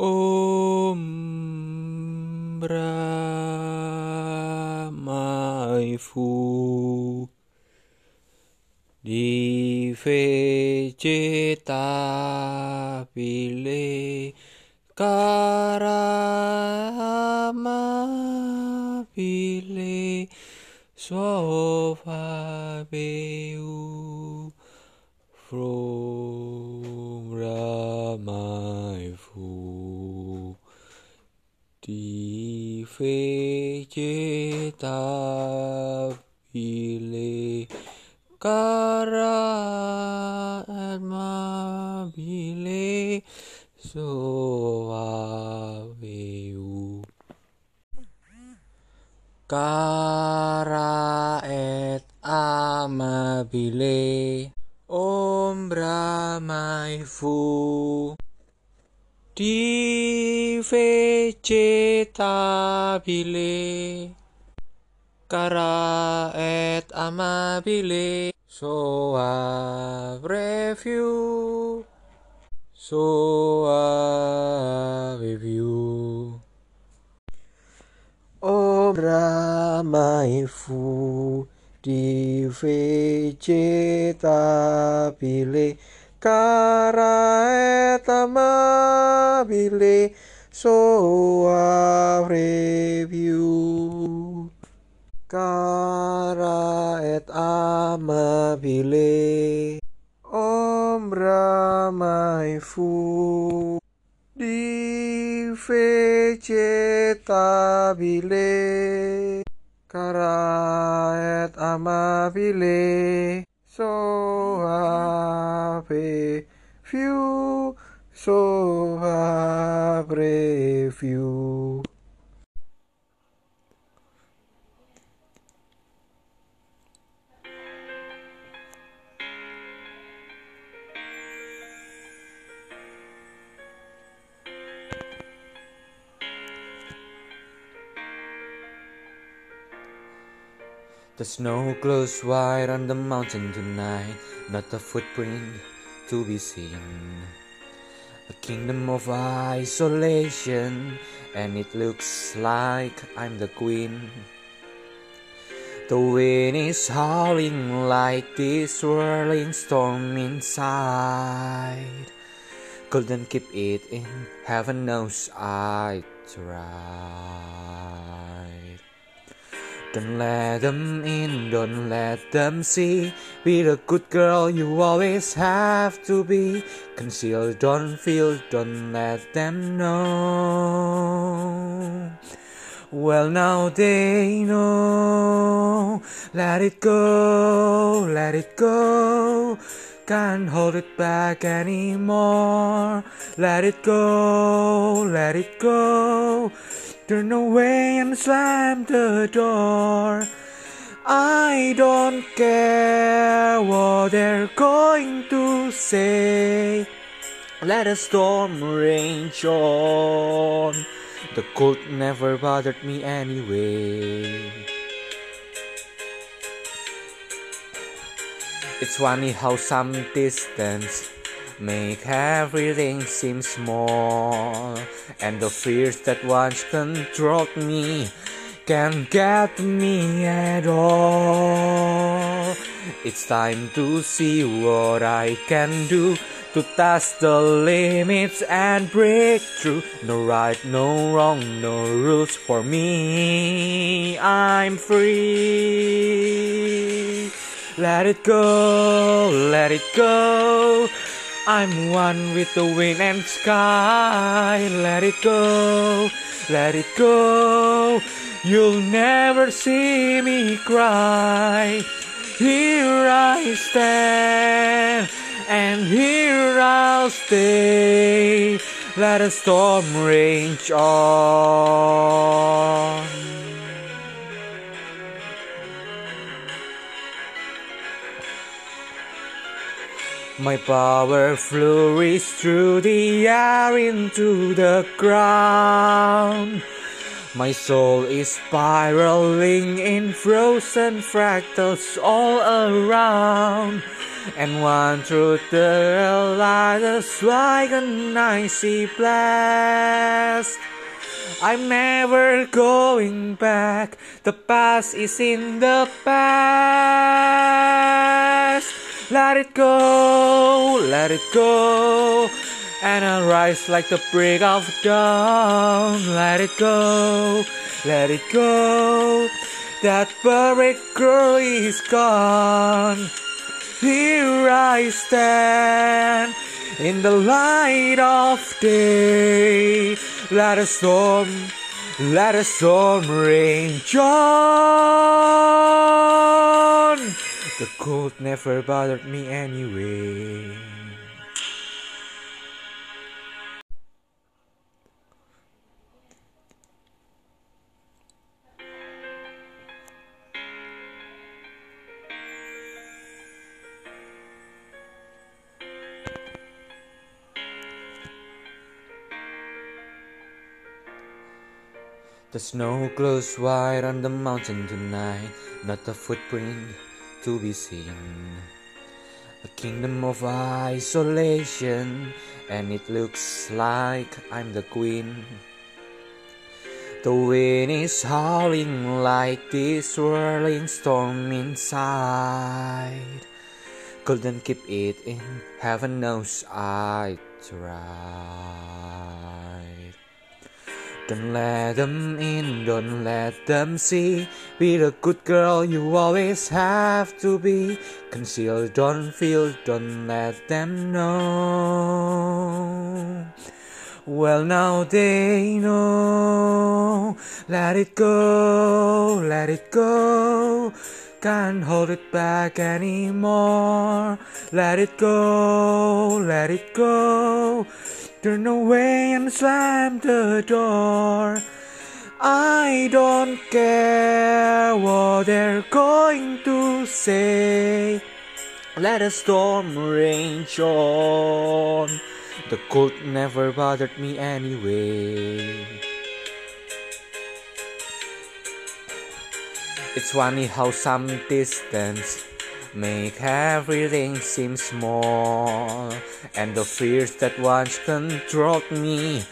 Om Brahmaifu. Di vegeta karama pile sofa beu kitabile karat mabile suwaweu karat amabile ombra mai fu di vecetabile Kara et amabile Soa review. Soa review. Om Ramai Phu Di Veceta Bile Kara et amabile Soa review Kara et amabile Om Ramai Phu Di Veceta Bile Kara et amabile Soave View Soave Review The snow glows white on the mountain tonight, not a footprint to be seen. A kingdom of isolation, and it looks like I'm the queen. The wind is howling like this swirling storm inside. Couldn't keep it in, heaven knows I tried. Don't let them in, don't let them see. Be the good girl you always have to be. Conceal, don't feel, don't let them know. Well, now they know. Let it go, let it go. Can't hold it back anymore. Let it go, let it go. Turn away and slam the door. I don't care what they're going to say. Let a storm rage on. The cold never bothered me anyway. It's funny how some distance make everything seem small, and the fears that once controlled me can't get me at all. It's time to see what I can do to test the limits and break through. No right, no wrong, no rules for me. I'm free. Let it go, let it go. I'm one with the wind and sky. Let it go, let it go. You'll never see me cry. Here I stand, and here I'll stay. Let a storm rage on. My power flurries through the air into the ground. My soul is spiraling in frozen fractals all around. And one truth the realizes like an icy blast. I'm never going back. The past is in the past. Let it go, let it go. And I rise like the break of dawn. Let it go, let it go. That buried girl is gone. Here I stand in the light of day. Let a storm, let a storm rage on. The cold never bothered me anyway. The snow glows white on the mountain tonight, not a footprint to be seen. A kingdom of isolation, and it looks like I'm the queen. The wind is howling like this swirling storm inside. Couldn't keep it in, heaven knows I tried. Don't let them in, don't let them see. Be the good girl you always have to be. Conceal, don't feel, don't let them know. Well, now they know. Let it go, let it go. Can't hold it back anymore. Let it go, let it go. Turn away and slam the door. I don't care what they're going to say. Let a storm rage on. The cold never bothered me anyway. It's funny how some distance make everything seem small, and the fears that once controlled me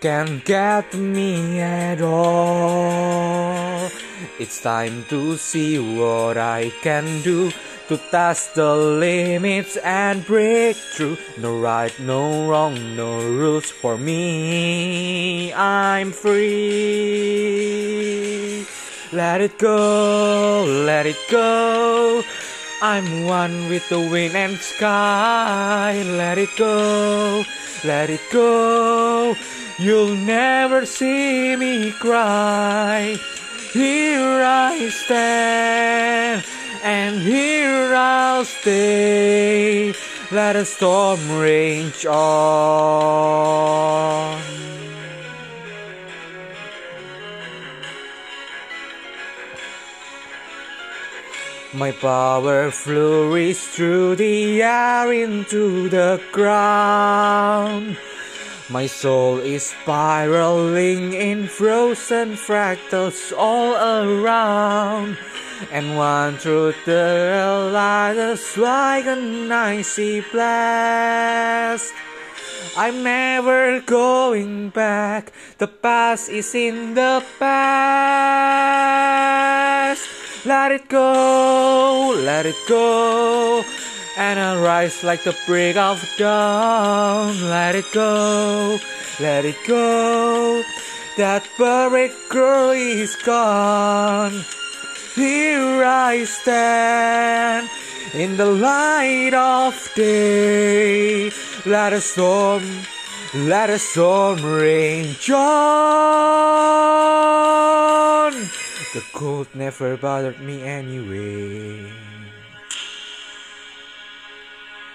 can't get me at all. It's time to see what I can do to test the limits and break through. No right, no wrong, no rules for me. I'm free. Let it go, let it go. I'm one with the wind and sky. Let it go, let it go. You'll never see me cry. Here I stand, and here I'll stay. Let a storm rage on. My power flurries through the air into the ground. My soul is spiraling in frozen fractals all around. And one truth the realizes like an icy blast. I'm never going back. The past is in the past. Let it go, let it go. And I rise like the break of dawn. Let it go, let it go. That buried girl is gone. Here I stand in the light of day. Let a storm, let a storm rage on. The cold never bothered me anyway.